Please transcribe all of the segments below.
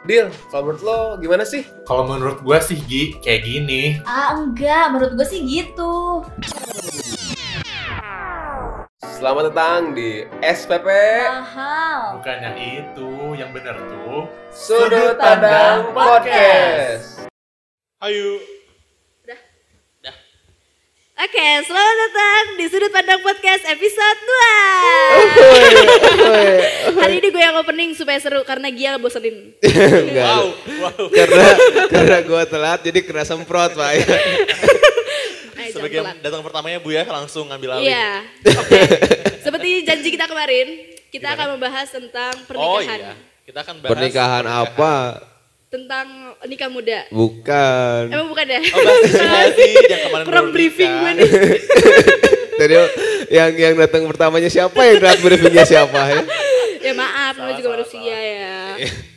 Dil, kalau menurut lo gimana sih? Kalau menurut gua sih Gi, kayak gini. Ah enggak, menurut gue sih gitu. Selamat datang di SPP Mahal. Bukan yang itu, yang bener tuh. Sudut Pandang Podcast. Ayo. Oke, selamat datang di Sudut Pandang Podcast episode 2. Hari ini gue yang opening supaya seru karena Gia bosenin. Enggak. Wow, wow. Karena karena gua telat jadi kena semprot, Pak. ya. Sebagai telat. datang pertamanya Bu ya langsung ngambil alih. Iya, oke. Seperti janji kita kemarin, kita akan membahas tentang Oh pernikahan. iya. Kita akan bahas Pernikahan apa? Tentang nikah muda. Bukan. Emang bukan ya? Oh yang kemarin Kurang baru briefing gue nih. Tadi yang yang datang pertamanya siapa yang telat briefingnya siapa ya? Ya maaf, namanya juga salah, manusia ya.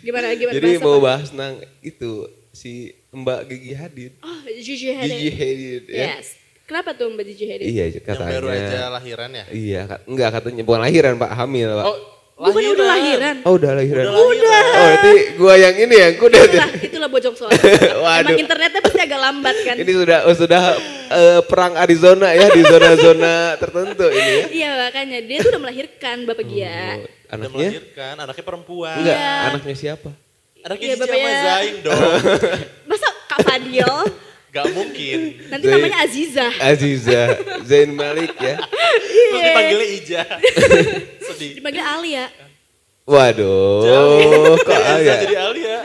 Gimana, gimana? Jadi bahas mau apa? bahas tentang itu si Mbak Gigi Hadid. Oh, Gigi Hadid. Gigi Hadid ya. Yes. Kenapa tuh Mbak Gigi Hadid? Iya Yang katanya. baru aja lahiran ya. Iya, enggak katanya bukan lahiran, Pak, hamil, Pak. Oh, Bukan udah lahiran. Oh, udah lahiran. Udah lahiran. Oh, berarti gua yang ini yang kuda. Itulah, itulah bojong soal. Waduh. Emang internetnya pasti agak lambat kan? Ini sudah oh, sudah eh, perang Arizona ya di zona-zona tertentu ini ya. Iya makanya dia tuh udah melahirkan Bapak Gia. Oh, Udah anaknya? melahirkan, anaknya perempuan. Enggak, Iya. anaknya siapa? Anaknya Iya, Cici Zain dong. Masa Kak Fadil? Gak mungkin. Nanti Zain. namanya Aziza. Aziza Zain Malik ya. Terus dipanggilnya Ija. Sedih. Dipanggil Alia. Waduh, kok Eza ya? jadi Alia.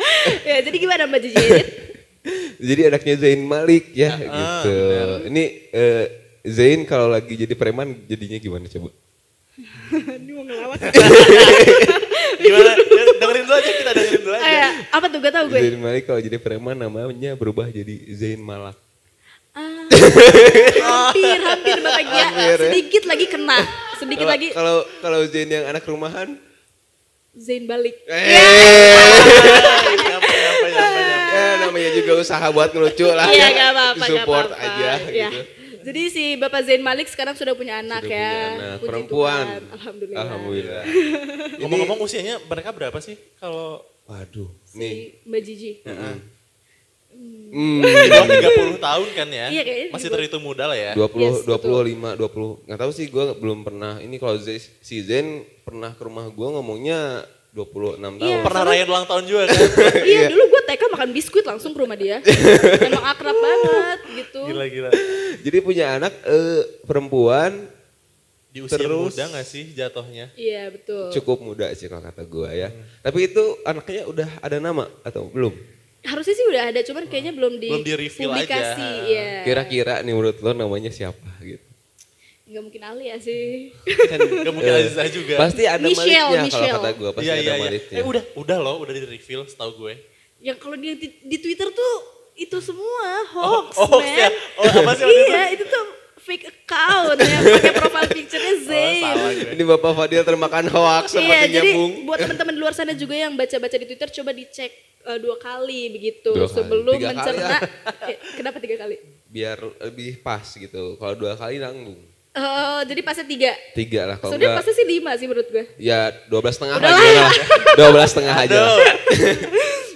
Ya, jadi gimana Mbak Hadid? Jadi anaknya Zain Malik ya Ah, gitu. benar. Ini eh, Zain kalau lagi jadi preman jadinya gimana coba? Ini mau ngelawak. Gimana? Ya, dengerin dulu aja, kita dengerin dulu aja. Eh, apa tuh gak tau gue? Zain Malik kalau jadi preman namanya berubah jadi Zain Malak. Ah, hampir, hampir Bapak Gia. Hampir, ya. Sedikit lagi kena. Sedikit Kalau- lagi Kalau kalau Zain yang anak rumahan? Zain balik. Eh, Nyampe, nyampe, nyampe, nyampe. ya namanya juga usaha buat ngelucu lah. Iya ya. gak apa-apa, gak Support aja Iya. gitu. Jadi si Bapak Zain Malik sekarang sudah punya anak Sudah ya. punya anak. Puji Perempuan. Tuhan. Alhamdulillah. Alhamdulillah. Ngomong-ngomong usianya mereka berapa sih? Kalau Waduh, Si nih. Mbak Gigi. Hmm, di bawah 30 tahun kan ya? Iya, kayaknya Masih terhitung muda lah ya. 20, Yes, 25, 20. Nggak tahu sih gue belum pernah. Ini kalau si Zen pernah ke rumah gue ngomongnya 26 tahun. Iya. Pernah rayain ulang tahun juga kan? Iya dulu gue TK makan biskuit langsung ke rumah dia. Emang akrab banget gitu. Gila-gila. Jadi punya anak eh, perempuan Di usia Terus- muda gak sih jatuhnya? Iya betul. cukup muda sih kalau kata gue ya. Tapi itu anaknya udah ada nama atau belum? Harusnya sih udah ada, cuman kayaknya belum di Belum di-reveal publikasi. aja. Iya. Kira-kira nih menurut lo namanya siapa gitu? Nggak mungkin Alia sih. Kan, Gak mungkin eh, Aziza juga. Pasti ada Michelle, maliknya kalau Michelle. kata gue. Pasti Iya ada iya iya. Eh udah, udah loh, udah di reveal setahu gue. Yang kalau dia di, di Twitter tuh itu semua hoax, oh, hoax man. ya? Oh, apa sih iya, itu tuh fake account yang pakai profile picture-nya Zain. Oh, gue. Ini Bapak Fadil termakan hoax Iya, sepertinya jadi Bung. buat teman-teman di luar sana juga yang baca-baca di Twitter coba dicek eh, dua kali begitu Dua kali. sebelum Tiga kali mencerna. lah. Eh, kenapa tiga kali? Biar lebih pas gitu. Kalau dua kali nanggung. Oh, jadi pasnya tiga. Tiga lah kalau Sebenarnya enggak. pasnya sih lima sih menurut gue. Ya 12 setengah Udah lah gimana lah. 12 setengah aja lah.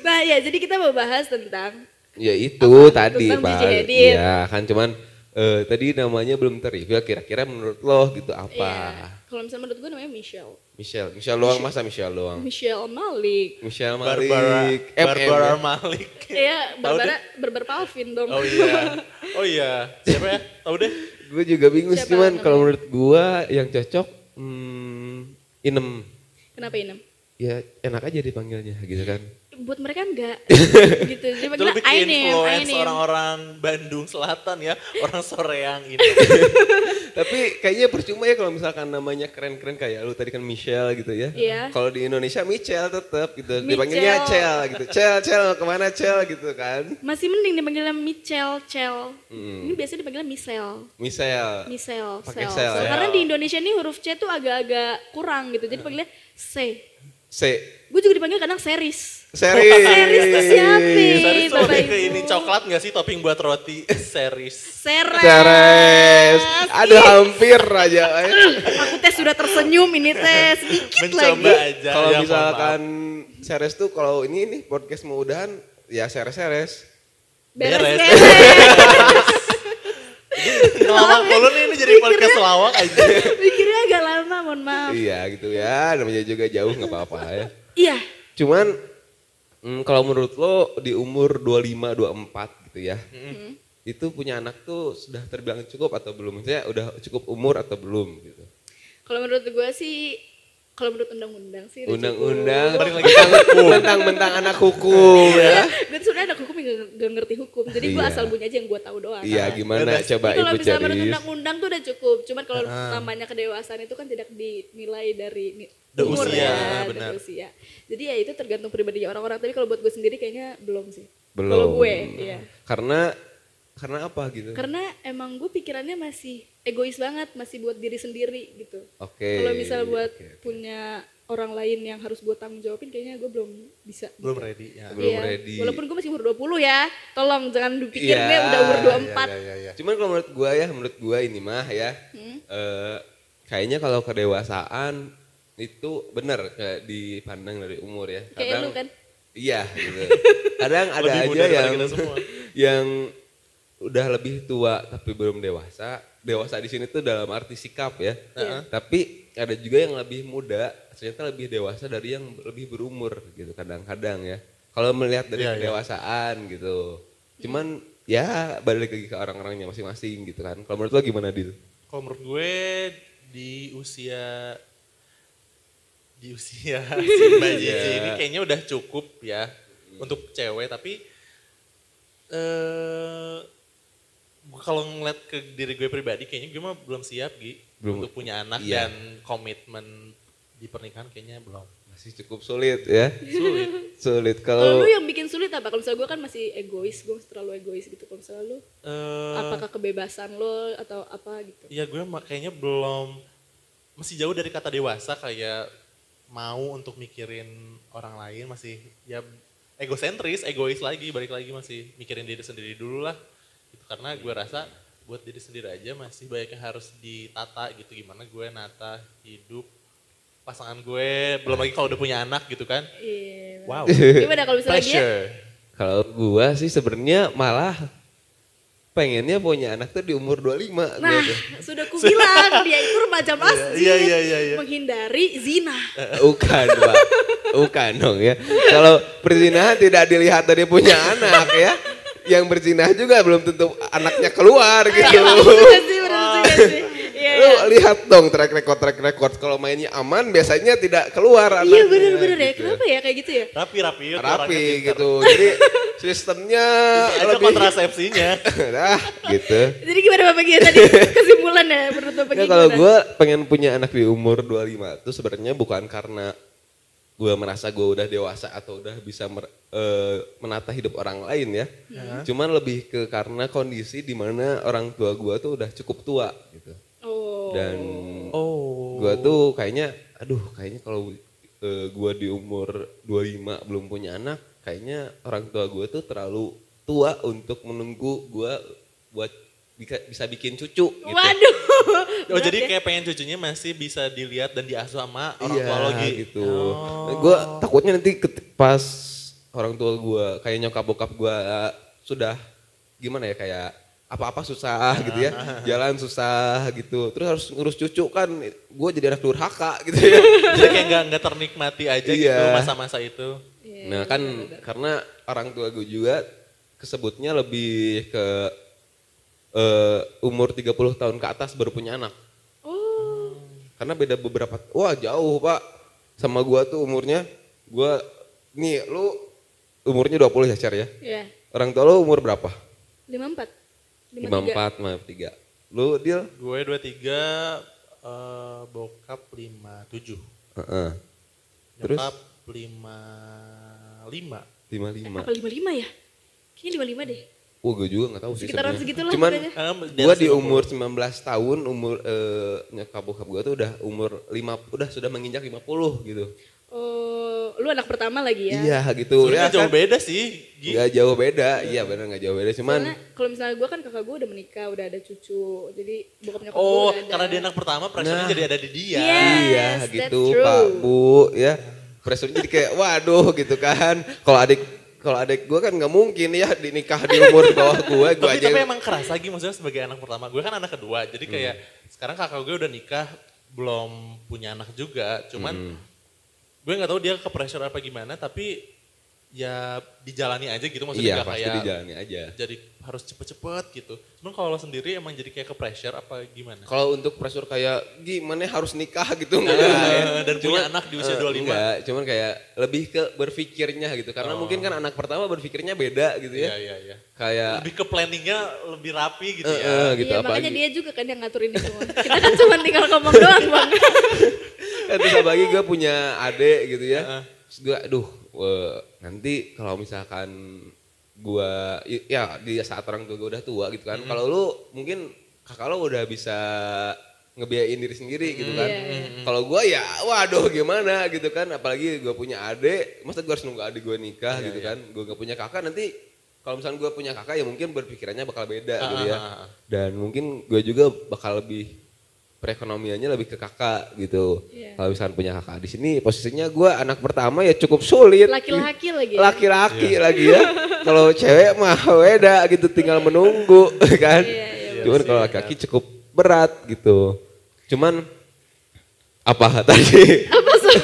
Nah ya, jadi kita mau bahas tentang Ya itu Apa? tadi Tentang Pak. Iya kan cuman eh, tadi namanya belum terreveal kira-kira menurut lo gitu apa? ya, kalau misalnya menurut gue namanya Michelle. Michelle, Michelle doang masa Michelle doang? Michelle Malik. Michelle Malik, Barbara, MM Barbara ya? Malik. Iya, Barbara Berber Palvin dong. Oh iya. Oh iya. Siapa ya? Tahu deh. Gue juga bingung sih cuman kalau menurut gua yang cocok hmm, Inem. Kenapa ini? Ya enak aja dipanggilnya gitu kan. Buat mereka enggak. gitu. Jadi Itu panggilnya lebih Ainem, influence Ainem. orang-orang Bandung Selatan ya. Orang Soreang ini. Tapi kayaknya percuma ya kalau misalkan namanya keren-keren kayak lu tadi kan Michelle gitu ya. Iya. Kalau di Indonesia Michelle tetap gitu. Michelle. Dipanggilnya Cel gitu. Cel, Cel ke mana Cel gitu kan. Masih mending dipanggilnya Michelle, Cel. Hmm. Ini biasanya dipanggilnya Michelle. Michelle. Michelle, Pakai Sel. sel, Sel. ya. Karena di Indonesia ini huruf C tuh agak-agak kurang gitu. Jadi panggilnya C. C. Gue juga dipanggil kadang series. Series. Series tuh siapa? Series tuh Bapak Ibu. ini coklat gak sih topping buat roti? Series. Seres. Ceres. Aduh hampir aja. Aku tes sudah tersenyum ini tes sedikit Mencoba lagi. aja. Kalau ya, misalkan Ceres tuh kalau ini nih podcast mau udahan ya Ceres-Ceres. Beres. Ngelawak mulu nih ini jadi podcast lawak aja. Mikirnya agak lama, mohon maaf. Iya gitu ya, namanya juga jauh nggak apa-apa ya. Iya. Cuman mm, kalau menurut lo di umur 25 24 gitu ya. Itu punya anak tuh sudah terbilang cukup atau belum? Maksudnya udah cukup umur atau belum gitu. Kalau menurut gue sih, kalau menurut undang-undang sih Undang-undang. Balik lagi mentang-mentang anak hukum ya. Gue sebenarnya anak hukum yang gak, ngerti hukum, jadi gue Iya. asal bunyi aja yang gue tahu doang. Iya gimana coba Jadi kalau ibu misalnya menurut undang-undang tuh udah cukup. Cuman kalau namanya kedewasaan itu kan tidak dinilai dari The umur usia, ya, benar. usia. Jadi ya itu tergantung pribadinya orang-orang. Tapi kalau buat gue sendiri kayaknya belum sih. Belum. Kalau gue, iya. Karena karena apa gitu? Karena emang gue pikirannya masih egois banget, masih buat diri sendiri gitu. Oke. Kalau misal buat oke, oke. punya orang lain yang harus gue tanggung jawabin, kayaknya gue belum bisa. Belum gitu. ready ya. Belum Iya. ready. Walaupun gue masih umur 20 ya, tolong jangan dipikirnya Iya, udah umur 24. Iya, iya, iya. Cuman kalau menurut gua ya, menurut gua ini mah ya, eh, kayaknya kalau kedewasaan itu benar kayak dipandang dari umur ya. Kayak lu kan? Iya. Gitu. Kadang ada Lebih aja yang kita semua. yang udah lebih tua tapi belum dewasa. Dewasa di sini tuh dalam arti sikap ya. Iya. Tapi ada juga yang lebih muda, ternyata lebih dewasa dari yang lebih berumur gitu kadang-kadang ya. Kalau melihat dari Iya, iya. kedewasaan gitu. Cuman ya balik lagi ke orang-orangnya masing-masing gitu kan. Kalau menurut lo gimana Dil? Kalau menurut gue di usia di usia si Mbak Cici Iya. ini kayaknya udah cukup ya untuk cewek tapi eh kalau ngeliat ke diri gue pribadi kayaknya gue mah belum siap Gi Belum. untuk punya anak Iya. dan komitmen di pernikahan kayaknya belum. Masih cukup sulit ya. Sulit. Sulit Kalau lu yang bikin sulit apa? Kalau misalnya gue kan masih egois, gue masih terlalu egois gitu. Kalau misalnya lu, Eh, apakah kebebasan lo atau apa gitu? Iya gue kayaknya belum masih jauh dari kata dewasa kayak mau untuk mikirin orang lain masih ya egosentris, egois lagi, balik lagi masih mikirin diri sendiri dulu lah. Gitu. Karena gue rasa buat diri sendiri aja masih banyak yang harus ditata gitu gimana gue nata hidup pasangan gue belum lagi kalau udah punya anak gitu kan. Iya. Wow. Gimana kalau misalnya dia? Pressure. kalau gua sih sebenarnya malah pengennya punya anak tuh di umur 25 Nah, gua tuh. sudah kubilang dia itu remaja masjid, Iya, iya, iya, iya. menghindari zina. Bukan, Pak. Bukan dong ya. Kalau perzinahan tidak dilihat dari punya anak ya. Yang berzinah juga belum tentu anaknya keluar gitu. Juga sih, juga sih. Iya, Lu iya. lihat dong track record track record kalau mainnya aman biasanya tidak keluar Iya anaknya. bener-bener ya, gitu. kenapa ya kayak gitu ya? Rapi rapi. itu Rapi gitu. Jadi sistemnya Aja lebih kontrasepsinya. nah, gitu. Jadi gimana Bapak Gia tadi kesimpulan ya menurut Bapak Ya Gia kalau gimana? gue pengen punya anak di umur 25 itu sebenarnya bukan karena gue merasa gue udah dewasa atau udah bisa mer- eh, menata hidup orang lain ya. Cuman lebih ke karena kondisi di mana orang tua gue tuh udah cukup tua gitu. Oh. Dan Oh. gue tuh kayaknya, aduh kayaknya kalau eh, gue di umur 25 belum punya anak, kayaknya orang tua gue tuh terlalu tua untuk menunggu gue buat bisa, bisa bikin cucu gitu. Waduh. Oh jadi ya. kayak pengen cucunya masih bisa dilihat dan diasuh sama orang iya, tua lo Gi? gitu. Oh. Gue takutnya nanti pas orang tua gue kayak nyokap bokap gue sudah gimana ya kayak apa-apa susah gitu ya, jalan susah gitu. Terus harus ngurus cucu kan, gue jadi anak durhaka gitu ya. Jadi kayak nggak nggak ternikmati aja gitu Iya. masa-masa itu. Iya, Nah kan karena orang tua gue juga kesebutnya lebih ke eh, umur 30 tahun ke atas baru punya anak. Oh. Karena beda beberapa, wah jauh pak. Sama gua tuh umurnya, gua nih lu umurnya 20 ya Cer ya? Ya. Orang tua lu umur berapa? 54. 54, 53. Lu Dil? Gue 23, eh, bokap 57. Heeh. Terus? Nyokap 55. 55. Apa 55 ya? Kayaknya 55 deh. Wah gue juga gak tahu sih Sekitaran sebenarnya. segitulah Cuman gua daerah di 50. umur 19 tahun, umur eh, nyokap bokap gua tuh udah umur 5, udah sudah menginjak 50 gitu. Oh, lu anak pertama lagi ya. Iya gitu Sebenarnya ya nggak jauh kan. beda sih. Gi. Nggak jauh beda, iya benar nggak jauh beda. Cuman kalau misalnya gue kan kakak gue udah menikah, udah ada cucu. Jadi bokap nyokap gue Oh, udah ada. karena dia anak pertama, pressure-nya Nah. jadi ada di dia. Yes, iya that's gitu true. Pak Bu ya. Pressure jadi kayak waduh gitu kan. Kalau adik kalau adik gue kan nggak mungkin ya dinikah di umur di bawah gue, gue tapi, aja. tapi emang keras lagi maksudnya sebagai anak pertama. Gue kan anak kedua, jadi kayak sekarang kakak gue udah nikah, belum punya anak juga. Cuman Hmm. gue nggak tahu dia ke pressure apa gimana, tapi ya dijalani aja gitu maksudnya Iya nggak pasti kayak dijalani aja. jadi harus cepet-cepet gitu. Cuman kalau lo sendiri emang jadi kayak ke pressure apa gimana? Kalau untuk pressure kayak gimana harus nikah gitu enggak ya. Dan punya anak di usia eh, 25. Enggak, cuman kayak lebih ke berpikirnya gitu. Karena mungkin kan anak pertama berpikirnya beda gitu Iya ya. iya iya. Kayak Lebih ke planningnya lebih rapi gitu eh, ya. eh, gitu iya, apalagi. makanya dia juga kan yang ngaturin ini semua. Kita kan cuma tinggal ngomong doang bang. Terus apalagi gue punya adik gitu ya. Heeh. Terus gue aduh weh, nanti kalau misalkan gue ya di saat orang tua gue udah tua gitu kan. Kalau lu mungkin kakak lo udah bisa ngebiayain diri sendiri gitu kan. Iya. Kalau gue ya waduh gimana gitu kan. Apalagi gue punya adik, masa gue harus nunggu adik gue nikah gitu kan. Gue gak punya kakak nanti kalau misalnya gue punya kakak ya mungkin berpikirannya bakal beda gitu ya. ah, ah. Dan mungkin gue juga bakal lebih perekonomiannya lebih ke kakak gitu. Iya. Kalau misalnya punya kakak di sini posisinya gue anak pertama ya cukup sulit. Laki-laki lagi. ya? Laki-laki lagi ya. Kalau cewek mah beda gitu tinggal menunggu kan. Iya, iya, Cuman kalau laki-laki cukup berat gitu. Cuman apa tadi? Apa sok?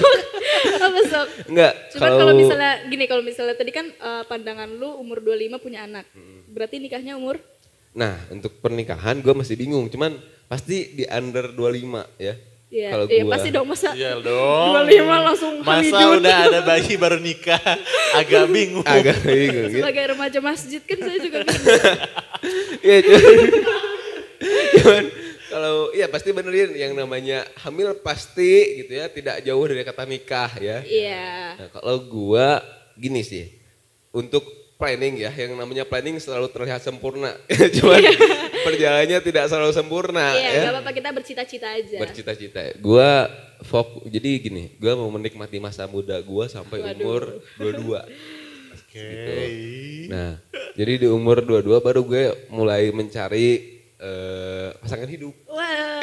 Apa sok? Enggak. Cuman kalau misalnya gini, kalau misalnya tadi kan eh, pandangan lu umur 25 punya anak. Berarti nikahnya umur? Nah, untuk pernikahan gue masih bingung. Cuman pasti di under 25 ya. Iya, Kalau iya gua- pasti dong masa Iya dong. 25 langsung Masa Hamidun. udah ada bayi baru nikah, agak bingung. Agak bingung ya. Sebagai remaja masjid kan saya juga bingung. Iya cuman, cuman kalau iya pasti benerin yang namanya hamil pasti gitu ya tidak jauh dari kata nikah ya. Iya. Nah, kalau gua gini sih untuk planning ya yang namanya planning selalu terlihat sempurna cuman perjalanannya tidak selalu sempurna Iya, ya. gak apa-apa kita bercita-cita aja. Bercita-cita. Gua fokus jadi gini, gua mau menikmati masa muda gua sampai Waduh. umur 22. Oke. Nah, jadi di umur 22 baru gue mulai mencari eh, pasangan hidup. Wah,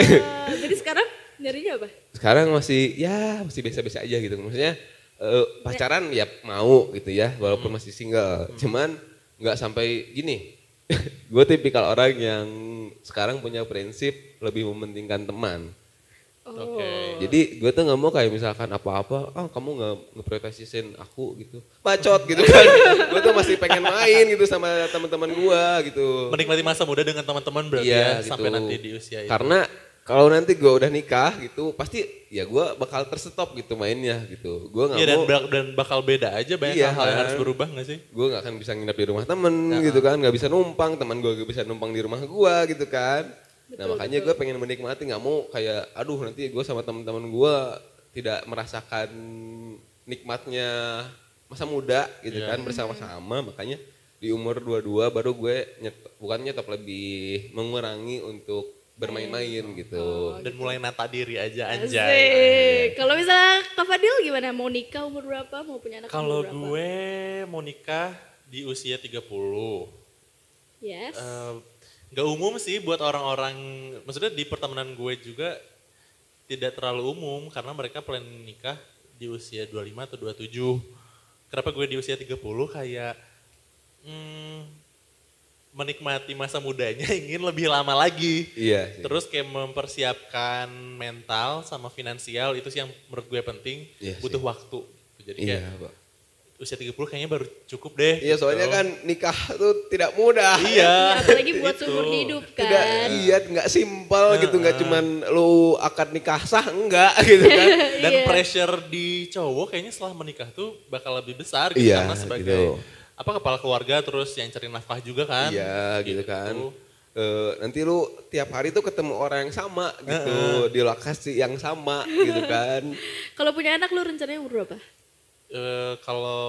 jadi sekarang nyarinya apa? Sekarang masih ya masih biasa-biasa aja gitu. Maksudnya eh, pacaran ya mau gitu ya, walaupun masih single. Cuman nggak sampai gini. gue tipikal orang yang sekarang punya prinsip lebih mementingkan teman. Oh. Oke. Jadi gue tuh nggak mau kayak misalkan apa-apa, ah kamu nggak ngeprioritasin aku gitu, bacot gitu kan. gue tuh masih pengen main gitu sama teman-teman gue gitu. Menikmati masa muda dengan teman-teman berarti Iya, ya sampai gitu. nanti di usia itu. Karena kalau nanti gue udah nikah gitu, pasti ya gue bakal terstop gitu mainnya gitu. Gue nggak dan, mau, bak- dan bakal beda aja banyak Iya, hal yang harus kan. berubah gak sih? gue nggak akan bisa nginep di rumah temen gitu kan, nggak bisa numpang, teman gue gak bisa numpang di rumah gue gitu kan. nah makanya gue pengen menikmati, nggak mau kayak, aduh nanti gue sama teman-teman gue tidak merasakan nikmatnya masa muda gitu Iya. kan bersama-sama, makanya di umur 22 baru gue nyet, bukan nyetop lebih mengurangi untuk bermain-main gitu. Dan mulai nata diri aja anjay. Kalau misalnya Kak Fadil gimana? Mau nikah umur berapa? Mau punya anak Kalau umur berapa? gue mau nikah di usia 30. Yes. Eh, Gak umum sih buat orang-orang, maksudnya di pertemanan gue juga tidak terlalu umum karena mereka plan nikah di usia 25 atau 27. Kenapa gue di usia 30 kayak hmm, menikmati masa mudanya ingin lebih lama lagi. Iya. sih. Terus kayak mempersiapkan mental sama finansial itu sih yang menurut gue penting, Iya butuh waktu. Jadi Iya, kayak Pak. usia 30 kayaknya baru cukup deh. Iya, soalnya gitu. kan nikah tuh tidak mudah. Iya. Ya, apalagi buat Itu. seumur hidup kan. Tidak, iya, nggak simpel gitu, nggak cuman lu akad nikah sah, enggak gitu kan. Dan Iya. pressure di cowok kayaknya setelah menikah tuh bakal lebih besar gitu Iya, karena sebagai gitu. Apa kepala keluarga terus yang cari nafkah juga kan. Iya, gitu kan. Eh, nanti lu tiap hari tuh ketemu orang yang sama gitu, di lokasi yang sama gitu kan. Kalau punya anak lu rencananya umur berapa? eh, kalau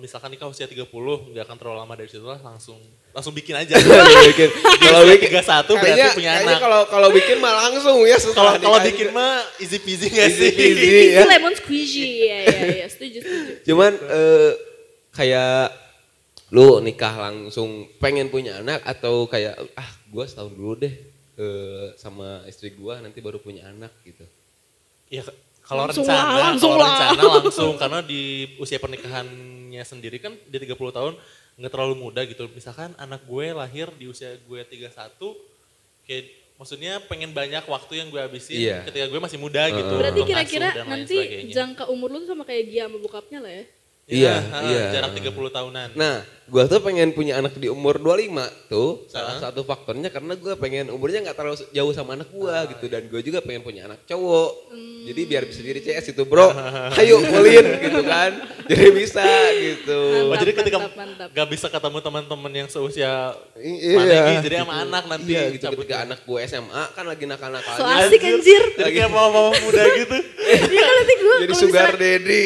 misalkan nikah usia 30 nggak akan terlalu lama dari situ lah langsung langsung bikin aja. bikin. Kalau bikin 31 berarti punya anak. kalau kalau bikin mah langsung ya Kalau setelah kalau bikin mah easy peasy nggak Easy sih? peasy. Itu ya. lemon squeezy ya ya ya setuju setuju. Cuman eh, kayak lu nikah langsung pengen punya anak atau kayak ah gua setahun dulu deh eh, sama istri gua nanti baru punya anak gitu. Ya kalau rencana, lah, langsung kalau lah. rencana langsung karena di usia pernikahannya sendiri kan di 30 tahun nggak terlalu muda gitu. Misalkan anak gue lahir di usia gue 31 kayak maksudnya pengen banyak waktu yang gue habisin Iya. ketika gue masih muda gitu. Berarti kira-kira nanti sebagainya. jangka umur lu tuh sama kayak Gia sama bokapnya lah ya. Iya, ha, iya. Jarak 30 tahunan. Nah, gua tuh pengen punya anak di umur 25 tuh. Salah Ah. satu faktornya karena gua pengen umurnya nggak terlalu jauh sama anak gua gitu dan gue juga pengen punya anak cowok. Jadi biar bisa diri CS itu, Bro. Ayo mulin gitu kan. Jadi bisa gitu. Oh, Mantap, jadi ketika mantap, mantap. gak bisa ketemu teman-teman yang seusia I- Manegi, jadi sama anak nanti Iya gitu ketika ya. anak gue SMA kan lagi So nakal-nakalnya. asik anjir. Jadi kayak mama-mama muda gitu. Iya kan nanti gue Jadi sugar misalnya- daddy.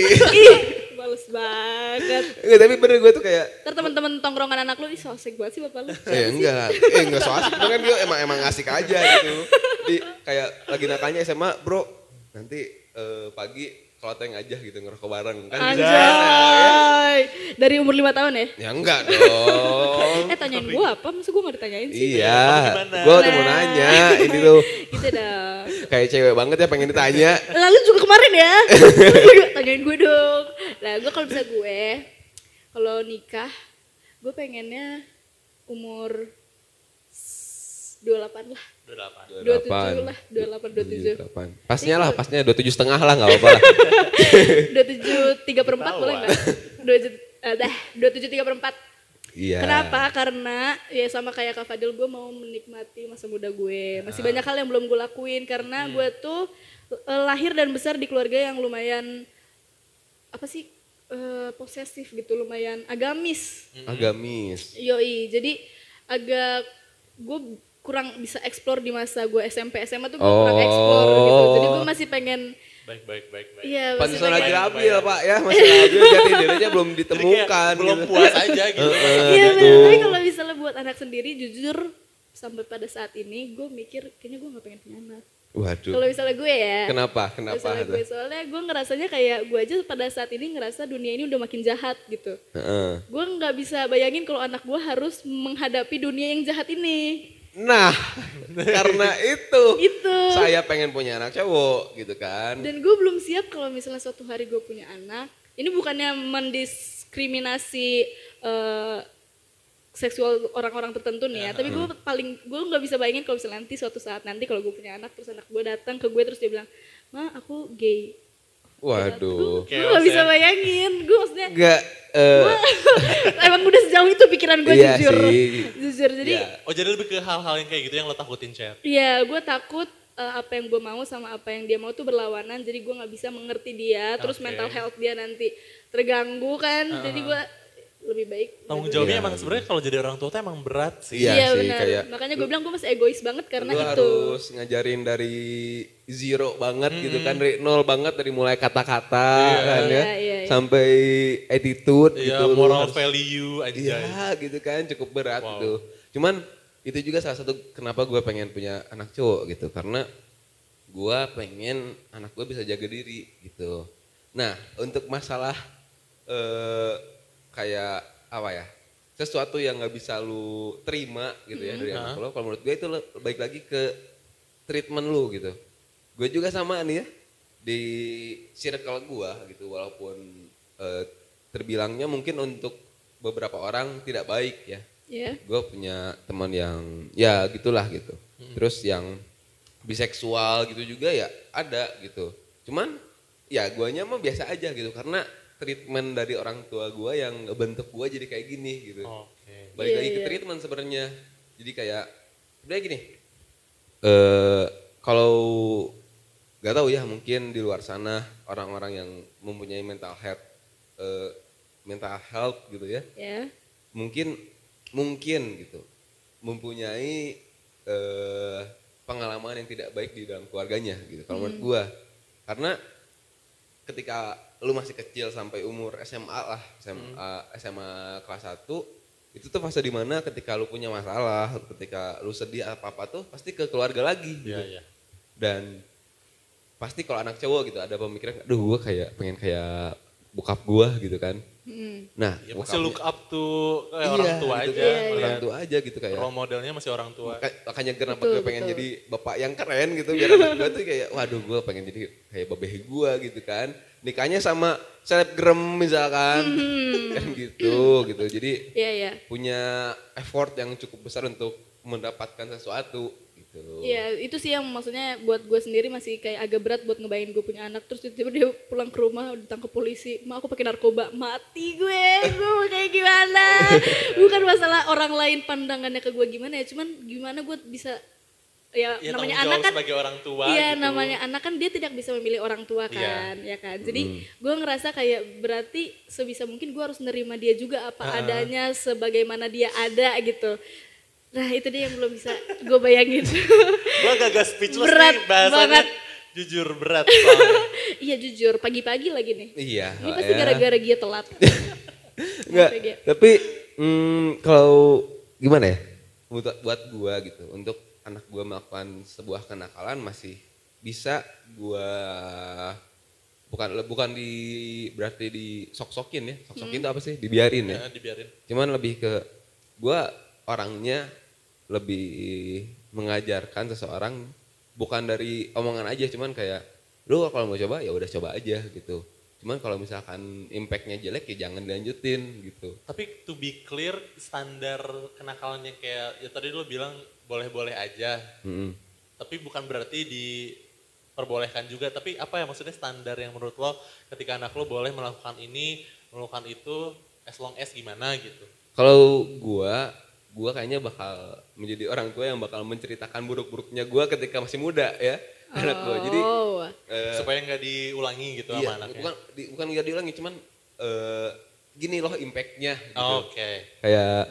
Males banget. Enggak, tapi bener gue tuh kayak Ntar teman-teman tongkrongan anak lu, ih so asik banget sih bapak lu. Eh enggak, eh enggak so asik, Cuman kan dia emang emang asik aja gitu. Di kayak lagi nakalnya SMA, bro, nanti eh, pagi cloteng aja gitu ngerokok bareng kan bisa. Anjay. Dari umur 5 tahun ya? Ya enggak dong. Eh tanyain gue apa? Masa gue gak ditanyain sih? iya, gue tuh mau nanya, ini tuh Gitu dong. kayak cewek banget ya pengen ditanya. Lalu juga kemarin ya. Tanyain gue dong. Nah gue kalau bisa gue, kalau nikah, gue pengennya umur s- 28 lah. 28. 27 lah, 28, 27. 28. Pasnya lah, pasnya 27 setengah lah nggak apa-apa lah. 27, 3 per 4 boleh nggak? 27, eh, dah, 27, 3 per 4. Iya. Kenapa? Karena ya sama kayak Kak Fadil gue mau menikmati masa muda gue. Masih banyak hal yang belum gue lakuin karena gue tuh eh, lahir dan besar di keluarga yang lumayan apa sih eh, posesif gitu, lumayan agamis. Agamis. Yoi, jadi agak gue kurang bisa explore di masa gue SMP SMA tuh gue Oh. kurang explore gitu. Jadi gue masih pengen Baik, baik, baik, baik. Iya, masih Pantesan lagi labil pak ya, masih labil jati dirinya belum ditemukan. belum gitu. puas aja gitu. Iya gitu. tapi kalau misalnya buat anak sendiri jujur sampai pada saat ini gue mikir kayaknya gue gak pengen punya anak. Waduh. Kalau misalnya gue ya. Kenapa? Kenapa? Misalnya gue soalnya gue ngerasanya kayak gue aja pada saat ini ngerasa dunia ini udah makin jahat gitu. Heeh. Gue nggak bisa bayangin kalau anak gue harus menghadapi dunia yang jahat ini. Nah, karena itu Itu. saya pengen punya anak cowok gitu kan. Dan gue belum siap kalau misalnya suatu hari gue punya anak. Ini bukannya mendiskriminasi eh, seksual orang-orang tertentu nih ya. Tapi gue paling gue nggak bisa bayangin kalau misalnya nanti suatu saat nanti kalau gue punya anak terus anak gue datang ke gue terus dia bilang, ma aku gay. Waduh. Gue gak bisa bayangin. Gue maksudnya Enggak eh emang udah sejauh itu pikiran gue Iya jujur. sih. Jujur. Jadi Iya. Oh jadi lebih ke hal-hal yang kayak gitu yang lo takutin chat. Iya, gue takut eh, apa yang gue mau sama apa yang dia mau tuh berlawanan. Jadi gue nggak bisa mengerti dia. Terus Oke. mental health dia nanti terganggu kan. Jadi gue lebih baik. Tanggung nggak jawabnya Iya. emang sebenarnya kalau jadi orang tua tuh emang berat sih. Iya Iya, sih, benar. kayak Makanya gue bilang gue masih egois banget karena lu itu. harus ngajarin dari zero banget gitu kan dari nol banget dari mulai kata-kata kan ya Iya, iya, iya. sampai attitude Iya, gitu moral harus- value aja. Iya gitu kan cukup berat Wow. gitu. Cuman itu juga salah satu kenapa gue pengen punya anak cowok gitu karena gue pengen anak gue bisa jaga diri gitu. Nah untuk masalah eh kayak apa ya sesuatu yang nggak bisa lu terima gitu ya dari anak lo, kalau menurut gue itu baik lagi ke treatment lu gitu. Gue juga sama nih ya di circle gue gitu walaupun eh, terbilangnya mungkin untuk beberapa orang tidak baik ya. Iya. gue punya teman yang ya gitulah gitu. Terus yang biseksual gitu juga ya ada gitu. Cuman ya guanya mah biasa aja gitu karena treatment dari orang tua gue yang bentuk gue jadi kayak gini gitu. Oke. balik Iya, lagi ke iya. treatment sebenarnya. Jadi kayak sebenarnya gini. Eh kalau nggak tahu ya mungkin di luar sana orang-orang yang mempunyai mental health eh, mental health gitu ya. Ya. mungkin mungkin gitu. Mempunyai eh, pengalaman yang tidak baik di dalam keluarganya gitu kalau menurut gua. Karena ketika lu masih kecil sampai umur SMA lah, SMA, SMA kelas 1 itu tuh fase di mana ketika lu punya masalah, ketika lu sedih apa-apa tuh pasti ke keluarga lagi gitu. Iya, iya. Dan pasti kalau anak cowok gitu ada pemikiran, aduh gue kayak pengen kayak bokap gua gitu kan. Hmm. Nah, Ya masih look up to kayak Iya, orang tua gitu aja. kan, Iya, orang tua aja gitu kayak. Role modelnya masih orang tua. Maka- makanya kenapa Betul, gue pengen betul. jadi bapak yang keren gitu biar anak gue tuh kayak waduh gue pengen jadi kayak babehe gue gitu kan nikahnya sama selebgram misalkan Hmm. kan gitu gitu jadi Iya, iya. punya effort yang cukup besar untuk mendapatkan sesuatu gitu Iya, itu sih yang maksudnya buat gue sendiri masih kayak agak berat buat ngebayangin gue punya anak terus tiba-tiba dia pulang ke rumah ditangkap polisi, "Ma, aku pakai narkoba." Mati gue. Gue mau kayak gimana? Bukan masalah orang lain pandangannya ke gue gimana ya, cuman gimana gue bisa ya, Ya, namanya anak kan sebagai orang tua Iya, gitu. namanya anak kan dia tidak bisa memilih orang tua Iya. kan, ya kan. Jadi gue ngerasa kayak berarti sebisa mungkin gue harus nerima dia juga apa adanya sebagaimana dia ada gitu. Nah itu dia yang belum bisa gue bayangin. Gue agak-agak speechless Berat nih bahasanya. banget. Jujur berat soalnya. iya jujur pagi-pagi lagi nih. iya Ini pasti ya. gara-gara dia telat. Enggak, ya, tapi hmm, kalau gimana ya buat buat gua gitu untuk anak gua melakukan sebuah kenakalan masih bisa gua bukan bukan di berarti di sok-sokin ya. Sok-sokin itu apa sih? Dibiarin ya. Ya, dibiarin. cuman lebih ke gua orangnya lebih mengajarkan seseorang bukan dari omongan aja cuman kayak lu kalau mau coba ya udah coba aja gitu. Cuman kalau misalkan impactnya jelek ya jangan dilanjutin gitu. Tapi to be clear, standar kenakalannya kayak, ya tadi lu bilang boleh-boleh aja. Mm-mm. Tapi bukan berarti diperbolehkan juga. Tapi apa ya maksudnya standar yang menurut lo ketika anak lo boleh melakukan ini, melakukan itu, as long as gimana gitu. kalau gua gua kayaknya bakal menjadi orang tua yang bakal menceritakan buruk-buruknya gua ketika masih muda ya anak gua jadi Oh, eh, Supaya nggak diulangi gitu iya, sama anaknya. bukan di, bukan nggak diulangi cuman eh, gini loh impactnya gitu. Oh, Oke. kayak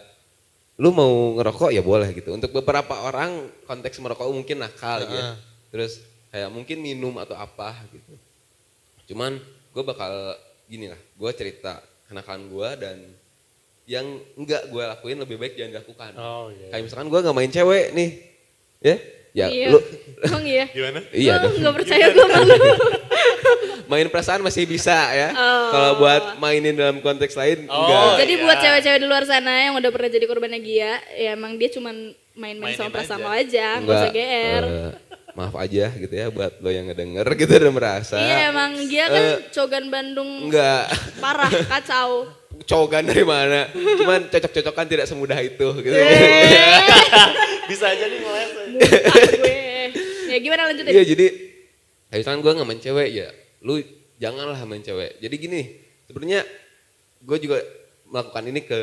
lu mau ngerokok ya boleh gitu. Untuk beberapa orang konteks merokok mungkin nakal gitu. ya. Terus kayak mungkin minum atau apa gitu. Cuman gue bakal gini lah, gue cerita kenakalan gue dan yang enggak gue lakuin lebih baik jangan dilakukan. Oh iya. Kayak misalkan gue nggak main cewek nih, ya, ya iya. lu Emang iya? Gimana? iya Lu dong. nggak percaya gue malu. Main perasaan masih bisa ya. Oh. Kalau buat mainin dalam konteks lain Oh, enggak. Jadi iya. buat cewek-cewek di luar sana yang udah pernah jadi korbannya Gia, ya emang dia cuman main-main Mainin sama perasaan aja. lo aja, nggak usah GR. eh, maaf aja gitu ya buat lo yang ngedenger gitu dan merasa. Iya emang Gia kan Eh, cogan Bandung Enggak, parah, kacau. cowokan dari mana? Cuman cocok-cocokan tidak semudah itu gitu. Bisa aja nih gue. Ya gimana lanjutin? Iya jadi kayak misalkan gue nggak main cewek ya, lu janganlah main cewek. Jadi gini, sebenarnya gue juga melakukan ini ke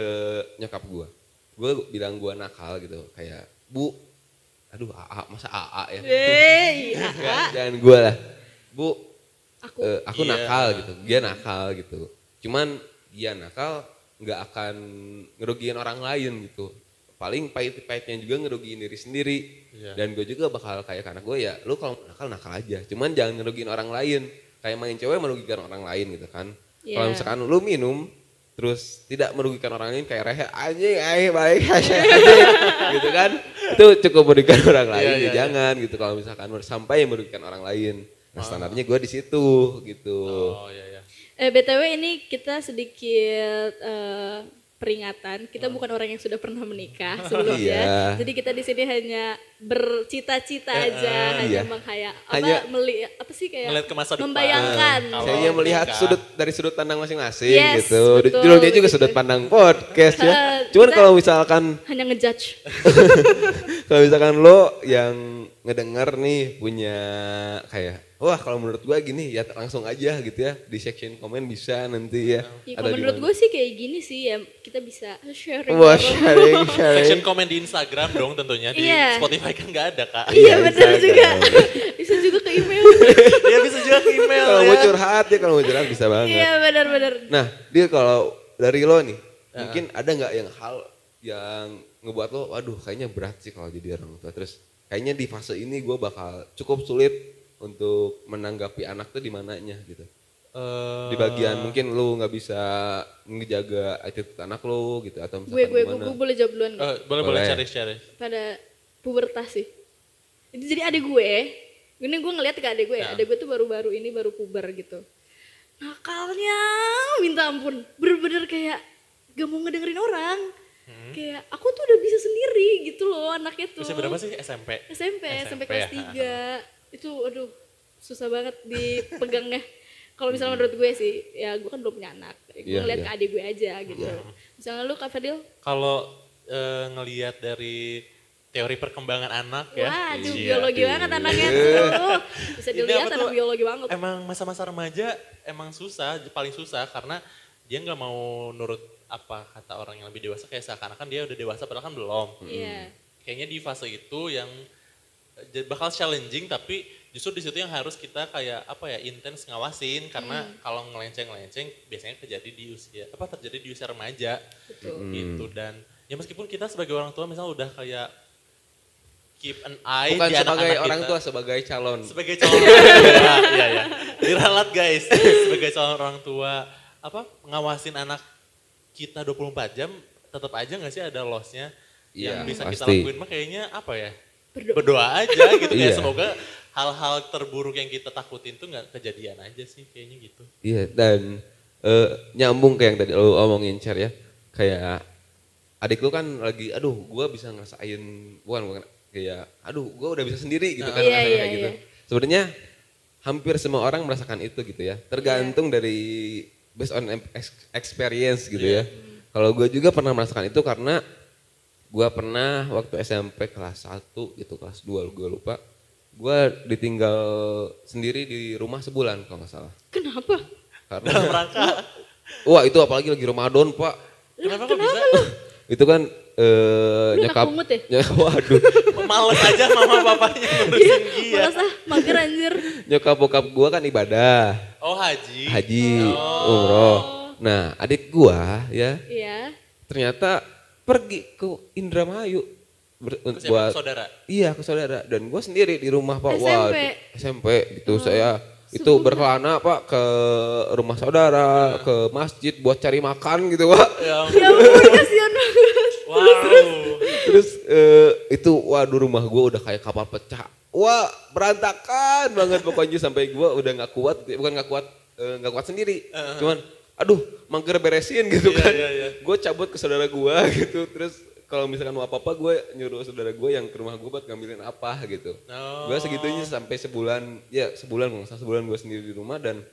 nyokap gue. Gue bilang gue nakal gitu, kayak bu, aduh AA masa AA ya? Iya. Enggak, jangan gue lah, bu, Aku. eh, aku Iya. nakal gitu, dia nakal gitu. Cuman dia nakal nggak akan ngerugiin orang lain gitu. Paling pahit-pahitnya juga ngerugiin diri sendiri. Iya. Dan gue juga bakal kayak anak gue ya, lu kalau nakal nakal aja. Cuman jangan ngerugiin orang lain. Kayak main cewek merugikan orang lain gitu kan. Kalau Iya. misalkan lu minum terus tidak merugikan orang lain kayak rehe anjing ayo balik anjing gitu kan. Itu cukup merugikan orang lain Iya, ya iya, jangan gitu. Kalau misalkan sampai merugikan orang lain. Nah standarnya gue di situ gitu. Oh iya iya. Eh, BTW ini kita sedikit eh, peringatan. Kita bukan orang yang sudah pernah menikah sebelumnya. Iya. Jadi kita di sini hanya bercita-cita aja, hanya Iya. menghayal apa Hanya- meli apa sih kayak Ngeliat ke masa depan. membayangkan. Kalau saya hanya melihat nikah. sudut dari sudut pandang masing-masing Yes, gitu betul, judulnya juga begitu. sudut pandang podcast ya Eh, cuman kita- kalau misalkan hanya ngejudge. kalau misalkan lo yang ngedenger nih punya kayak wah kalau menurut gua gini ya langsung aja gitu ya di section komen bisa nanti ya Ya, Ada kalau menurut gue sih kayak gini sih ya kita bisa sharing. wah sharing sharing Section komen di Instagram dong tentunya. Di Iya. Spotify kan nggak ada kak. Iya benar Instagram. juga. bisa juga ke email. Dia bisa juga ke email kalau ya. mau curhat ya kalau mau curhat bisa banget Iya benar-benar. Nah, dia kalau dari lo nih, mungkin ada nggak yang hal yang ngebuat lo, waduh kayaknya berat sih kalau jadi orang tua. Terus kayaknya di fase ini gue bakal cukup sulit untuk menanggapi anak tuh di mananya gitu. Eh, di bagian mungkin lu nggak bisa ngejaga attitude anak lu gitu atau misalkan gue gue gue, gimana. gue boleh jawab duluan eh, boleh boleh Boleh. cari cari. pada pubertas sih. Itu jadi adik gue, ini gue ngeliat ke adik gue ya, Ya. adik gue tuh baru-baru ini baru puber gitu. Nakalnya minta ampun, bener-bener kayak gak mau ngedengerin orang. Hmm. Kayak aku tuh udah bisa sendiri gitu loh anaknya tuh. Usia berapa sih SMP? SMP, SMP SMP kelas ya. 3. Itu aduh susah banget dipegangnya. Kalau misalnya menurut gue sih, ya gue kan belum punya anak. Gue Iya, ngeliat iya. ke adik gue aja gitu. Misalnya lu Kak Fadil, Kalau eh, ngelihat dari teori perkembangan anak ya. Waduh, Iya. biologi banget anaknya tuh. Bisa Ini dilihat anak tuh? biologi banget. Emang masa-masa remaja emang susah, paling susah karena dia nggak mau nurut apa kata orang yang lebih dewasa kayak seakan-akan dia udah dewasa padahal kan belum. Iya. Kayaknya di fase itu yang bakal challenging tapi justru di situ yang harus kita kayak apa ya intens ngawasin. Karena kalau ngelenceng-ngelenceng biasanya terjadi di usia apa terjadi di usia remaja. Betul. gitu. Dan ya meskipun kita sebagai orang tua misalnya udah kayak keep an eye bukan di sebagai anak-anak orang kita. tua sebagai calon. Sebagai calon tua. Iya ya diralat guys. Sebagai calon orang tua apa ngawasin anak kita 24 jam tetap aja nggak sih ada lossnya? Yang Iya, bisa kita pasti. lakuin mah kayaknya apa ya Berdoa. berdoa aja gitu kayak Iya. semoga hal-hal terburuk yang kita takutin tuh nggak kejadian aja sih kayaknya gitu Iya dan eh, nyambung kayak yang tadi lo omongin Cer ya. Kayak adik lu kan lagi aduh gua bisa ngerasain bukan bukan kayak aduh gua udah bisa sendiri gitu kan Iya, rasanya iya, kayak gitu. iya. Sebenarnya hampir semua orang merasakan itu gitu ya. Tergantung dari based on ex- experience gitu ya. Kalau gue juga pernah merasakan itu karena gua pernah waktu SMP kelas 1 gitu kelas 2 gue lupa. Gua ditinggal sendiri di rumah sebulan kalau nggak salah. Kenapa? Karena dalam rangka Wah itu apalagi lagi Ramadan pak. kenapa kok bisa Itu kan eh Lu nyokap. pungut ya? Ny- waduh. males aja mama papanya ngurusin dia Malas ah, mager anjir. Nyokap bokap gua kan ibadah. oh haji Haji, umroh. Nah adik gua ya Iya. ternyata pergi ke Indramayu. Ber- Ke buat saudara Iya ke saudara dan gua sendiri di rumah pak. SMP. Wah SMP gitu saya itu berkelana pak ke rumah saudara ke masjid buat cari makan gitu pak. ya Ya ampun, kasihan banget. wow Terus eh, itu waduh rumah gue udah kayak kapal pecah. Wah berantakan banget pokoknya sampai gue udah nggak kuat, bukan nggak kuat, eh, nggak kuat sendiri. Cuman, aduh mager beresin gitu Iya, kan. iya, iya. Gue cabut ke saudara gue gitu. Terus kalau misalkan mau apa-apa gue nyuruh saudara gue yang ke rumah gue buat ngambilin apa gitu. Oh. Gue segitunya sampai sebulan, ya sebulan nggak sebulan gue sendiri di rumah dan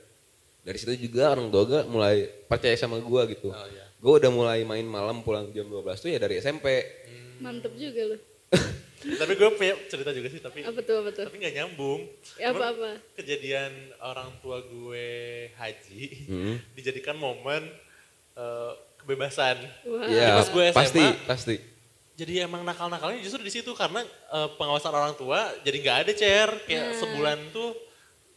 dari situ juga orang tua gue mulai percaya sama gue gitu. Oh, iya. Gue udah mulai main malam pulang jam 12 tuh ya dari SMP. Mantep juga lu. tapi gue punya cerita juga sih tapi Apa tuh, apa tuh? tapi nggak nyambung Ya, Cuman apa-apa? kejadian orang tua gue haji Hmm. dijadikan momen eh, kebebasan Wah. Iya, pas gue SMA, pasti, pasti. jadi emang nakal-nakalnya justru di situ karena eh, pengawasan orang tua jadi nggak ada chair kayak Nah. sebulan tuh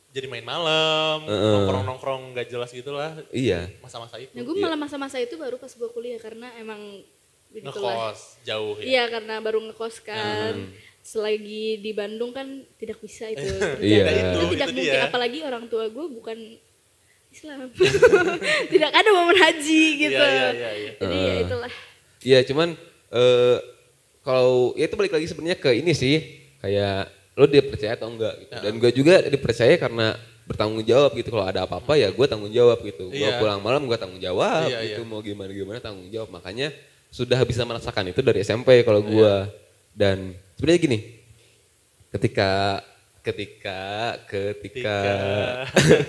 jadi main malam nongkrong-nongkrong nggak jelas gitulah Iya. masa-masa itu Nah, gue malah masa-masa itu baru pas gue kuliah karena emang begitulah. ngekos jauh ya Iya, karena baru ngekos kan. Selagi di Bandung kan tidak bisa itu. Iya. Itu- tidak itu mungkin dia. apalagi orang tua gue bukan Islam. tidak ada momen haji gitu. Iya, iya, iya, iya. Jadi ya itulah. Iya, cuman eh kalau ya itu balik lagi sebenarnya ke ini sih, kayak lo dia percaya atau enggak gitu. Dan gue juga dipercaya karena bertanggung jawab gitu. Kalau ada apa-apa ya gue tanggung jawab gitu. Gue Iya. pulang malam gue tanggung jawab Iya, gitu. iya. Mau gimana gimana tanggung jawab. Makanya sudah bisa merasakan itu dari SMP kalau gue. Dan sebenarnya gini, ketika ketika ketika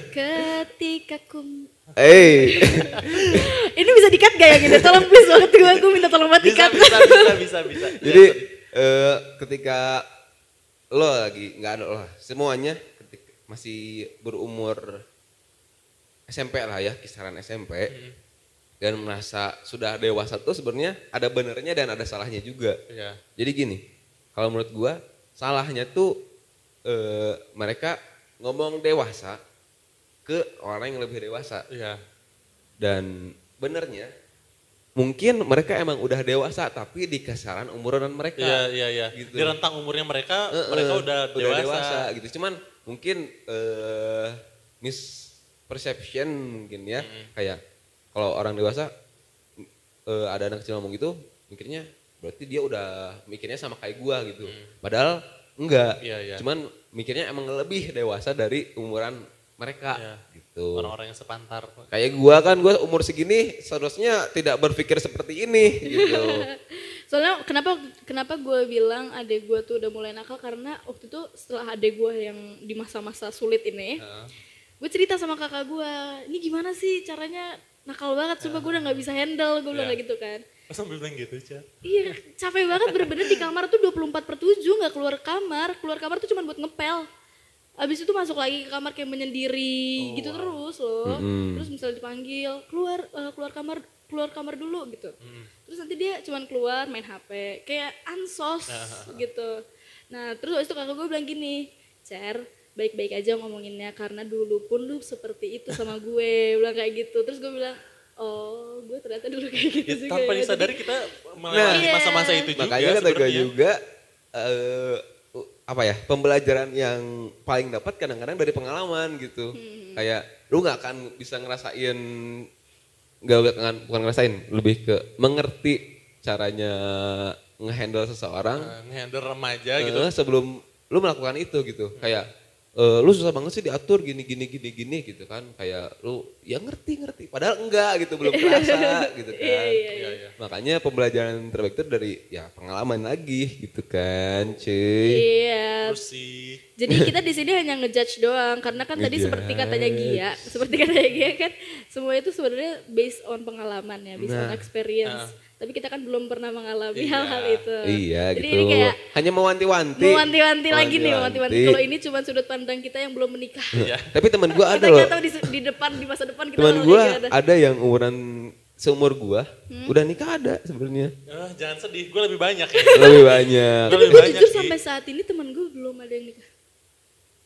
Ketika kum eh Ini bisa dikat gak ya gini? Tolong please banget gue, gue minta tolong banget bisa dikat. bisa bisa bisa bisa Jadi eh, ketika lo lagi nggak ada lo semuanya ketika masih berumur SMP lah ya kisaran SMP dan merasa sudah dewasa tuh sebenarnya ada benernya dan ada salahnya juga. Iya. Jadi gini, kalau menurut gua salahnya tuh eh, mereka ngomong dewasa ke orang yang lebih dewasa Iya. dan benernya mungkin mereka emang udah dewasa tapi di kisaran umuran mereka. Iya, iya, iya. Gitu. Di rentang umurnya mereka, Eh, mereka eh, udah, dewasa. gitu. Cuman mungkin eh mis perception mungkin ya kayak kalau orang dewasa eh, ada anak kecil ngomong gitu mikirnya berarti dia udah mikirnya sama kayak gua gitu. Padahal enggak. Iya, iya. cuman mikirnya emang lebih dewasa dari umuran mereka Iya. gitu. Orang-orang yang sepantar. kayak gua kan gua umur segini seharusnya tidak berpikir seperti ini gitu. Soalnya kenapa kenapa gue bilang adek gue tuh udah mulai nakal? Karena waktu itu setelah adek gue yang di masa-masa sulit ini, gue cerita sama kakak gue, ini gimana sih caranya nakal banget, sumpah gue udah nggak bisa handle, gue bilang kayak gitu kan. Pas sambil bilang gitu, Ca. Iya, capek banget bener-bener di kamar tuh 24 per 7 nggak keluar kamar, keluar kamar tuh cuma buat ngepel. Abis itu masuk lagi ke kamar kayak menyendiri gitu terus loh. Terus misalnya dipanggil, keluar eh, keluar kamar keluar kamar dulu gitu. Terus nanti dia cuman keluar main HP, kayak ansos gitu. Nah terus habis itu kakak gue bilang gini, Cer, baik-baik aja ngomonginnya karena dulu pun lu seperti itu sama gue, bilang kayak gitu. Terus gue bilang, oh gue ternyata dulu kayak gitu Ya, juga tanpa ya." disadari kita melewati Iya. masa-masa itu juga makanya kata gue juga eh apa ya pembelajaran yang paling dapat kadang-kadang dari pengalaman gitu Hmm. kayak lu nggak akan bisa ngerasain nggak bukan ngerasain lebih ke mengerti caranya ngehandle seseorang Eh, ngehandle remaja gitu. eh, sebelum lu melakukan itu gitu kayak eh, lu susah banget sih diatur gini gini gini gini gitu kan. Kayak lu ya ngerti ngerti. Padahal enggak gitu belum kerasa gitu kan. Iya, iya. makanya pembelajaran terbaik itu dari ya pengalaman lagi gitu kan cuy. Iya, Terus sih. Jadi kita di sini hanya ngejudge doang karena kan tadi seperti katanya Gia, seperti katanya Gia kan semua itu sebenarnya based on pengalaman ya, based on Nah. experience. Tapi kita kan belum pernah mengalami Iya. hal-hal itu. iya Jadi gitu ini kayak hanya mewanti-wanti mewanti-wanti lagi nih, Mewanti-wanti. Kalau ini cuma sudut pandang kita yang belum menikah. Iya. tapi teman gua ada kita loh nggak tahu di, di depan di masa depan kita teman gua kayak gimana. ada yang umuran seumur gua Hmm? udah nikah ada sebenarnya eh, jangan sedih, gue lebih banyak ya. lebih banyak Gua Tapi lebih gue banyak jujur sih. sampai saat ini teman gue belum ada yang nikah.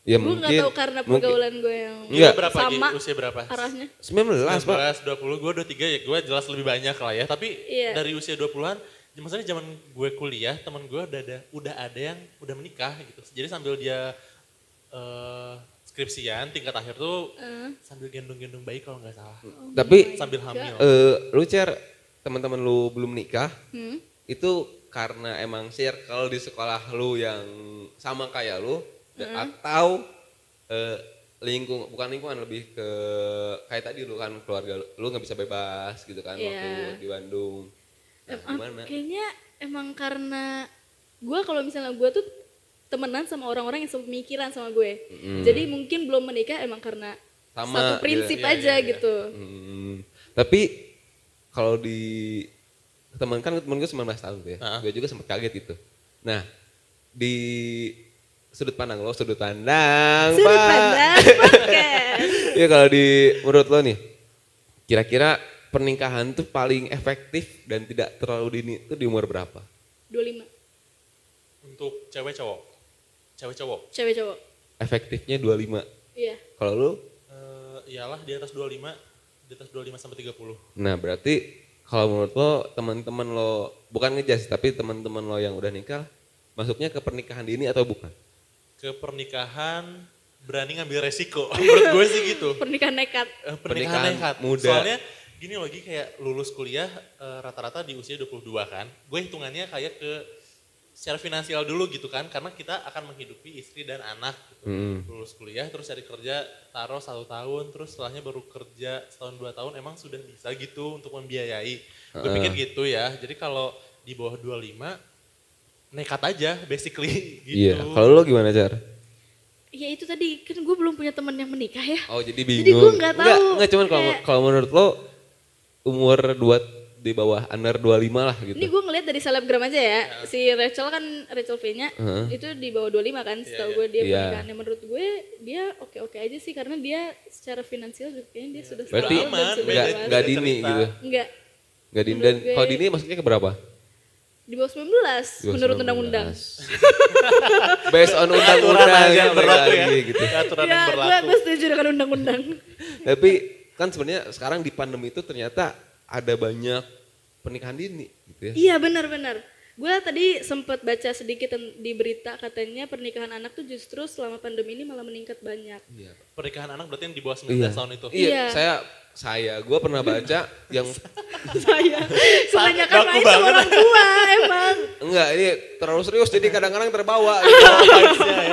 Ya gue mungkin nggak tahu karena mungkin- pergaulan gue yang Enggak. Berapa sama Gi? Usia berapa? arahnya. 19 pak 19, 20, gue 23 ya gue jelas lebih banyak lah ya. Tapi Iya. dari usia 20-an, ya maksudnya zaman gue kuliah, teman gue udah ada, udah ada yang udah menikah gitu. Jadi sambil dia eh, skripsian tingkat akhir tuh Eh, sambil gendong-gendong bayi kalau nggak salah. tapi Sambil hamil. eh lu cer teman-teman lu belum nikah hmm. itu karena emang circle di sekolah lu yang sama kayak lu da- atau eh, lingkung bukan lingkungan lebih ke kayak tadi lu kan keluarga lu, lu nggak bisa bebas gitu kan waktu Iya. di Bandung nah, Em- gimana Kayaknya emang karena gue kalau misalnya gue tuh temenan sama orang-orang yang sepemikiran sama gue. Jadi mungkin belum menikah emang karena Sama, satu prinsip iya, iya, aja iya. gitu. Hmm, tapi kalau di teman kan temen gue 19 tahun tuh ya, Ah. gue juga sempat kaget itu. Nah di sudut pandang lo, sudut pandang, Sudut Pak. pandang podcast. Iya kalau di menurut lo nih, kira-kira pernikahan tuh paling efektif dan tidak terlalu dini itu di umur berapa? 25 Untuk cewek cowok. Cewek cowok. cewek cowok. Efektifnya 25. Iya. Kalau lu? Eh, iyalah di atas 25, di atas 25 sampai 30. Nah berarti kalau menurut lo teman-teman lo bukan ngejas tapi teman-teman lo yang udah nikah masuknya ke pernikahan dini atau bukan? Ke pernikahan berani ngambil resiko. Menurut gue sih gitu. Pernikahan nekat. Eh, Pernikahan pernikahan nekat. muda. Soalnya gini lagi kayak lulus kuliah eh, rata-rata di usia 22 kan. Gue hitungannya kayak ke secara finansial dulu gitu kan. Karena kita akan menghidupi istri dan anak. Gitu. Hmm. Lulus kuliah terus cari kerja taruh satu tahun. Terus setelahnya baru kerja setahun dua tahun emang sudah bisa gitu untuk membiayai. Gue pikir gitu ya. Jadi kalau di bawah 25 nekat aja basically gitu. Iya. Kalau lo gimana car? Ya itu tadi kan gue belum punya teman yang menikah ya. Oh jadi Jadi bingung. gue nggak Enggak, tahu. enggak cuman kalau Kayak- kalau menurut lo umur dua di bawah under 25 lah gitu. Ini gue ngeliat dari selebgram aja ya. Si Rachel kan Rachel V-nya Heeh. itu di bawah 25 kan. Setahu gue dia Iya. pernikahannya menurut gue dia oke-oke aja sih karena dia secara finansial juga kayaknya dia sudah Berarti dan aman, sudah enggak enggak dini cerita. gitu. Enggak. Enggak dini dan gue- kalau dini maksudnya ke berapa? Di bawah 19 Di bawah menurut 19. undang-undang. Based on Aturan undang-undang aja yang berlaku ya. lagi gitu. Aturan Ya, yang gue berlaku. gue setuju dengan undang-undang. Tapi kan sebenarnya sekarang di pandemi itu ternyata ada banyak pernikahan dini gitu ya. Iya benar-benar. gue tadi sempat baca sedikit di berita katanya pernikahan anak tuh justru selama pandemi ini malah meningkat banyak. Iya. Pernikahan anak berarti yang di bawah 19 Iya. tahun itu. Iya, Iya. saya saya gue pernah baca yang Saya kebanyakan main sama orang tua emang. enggak ini terlalu serius jadi kadang-kadang terbawa gitu.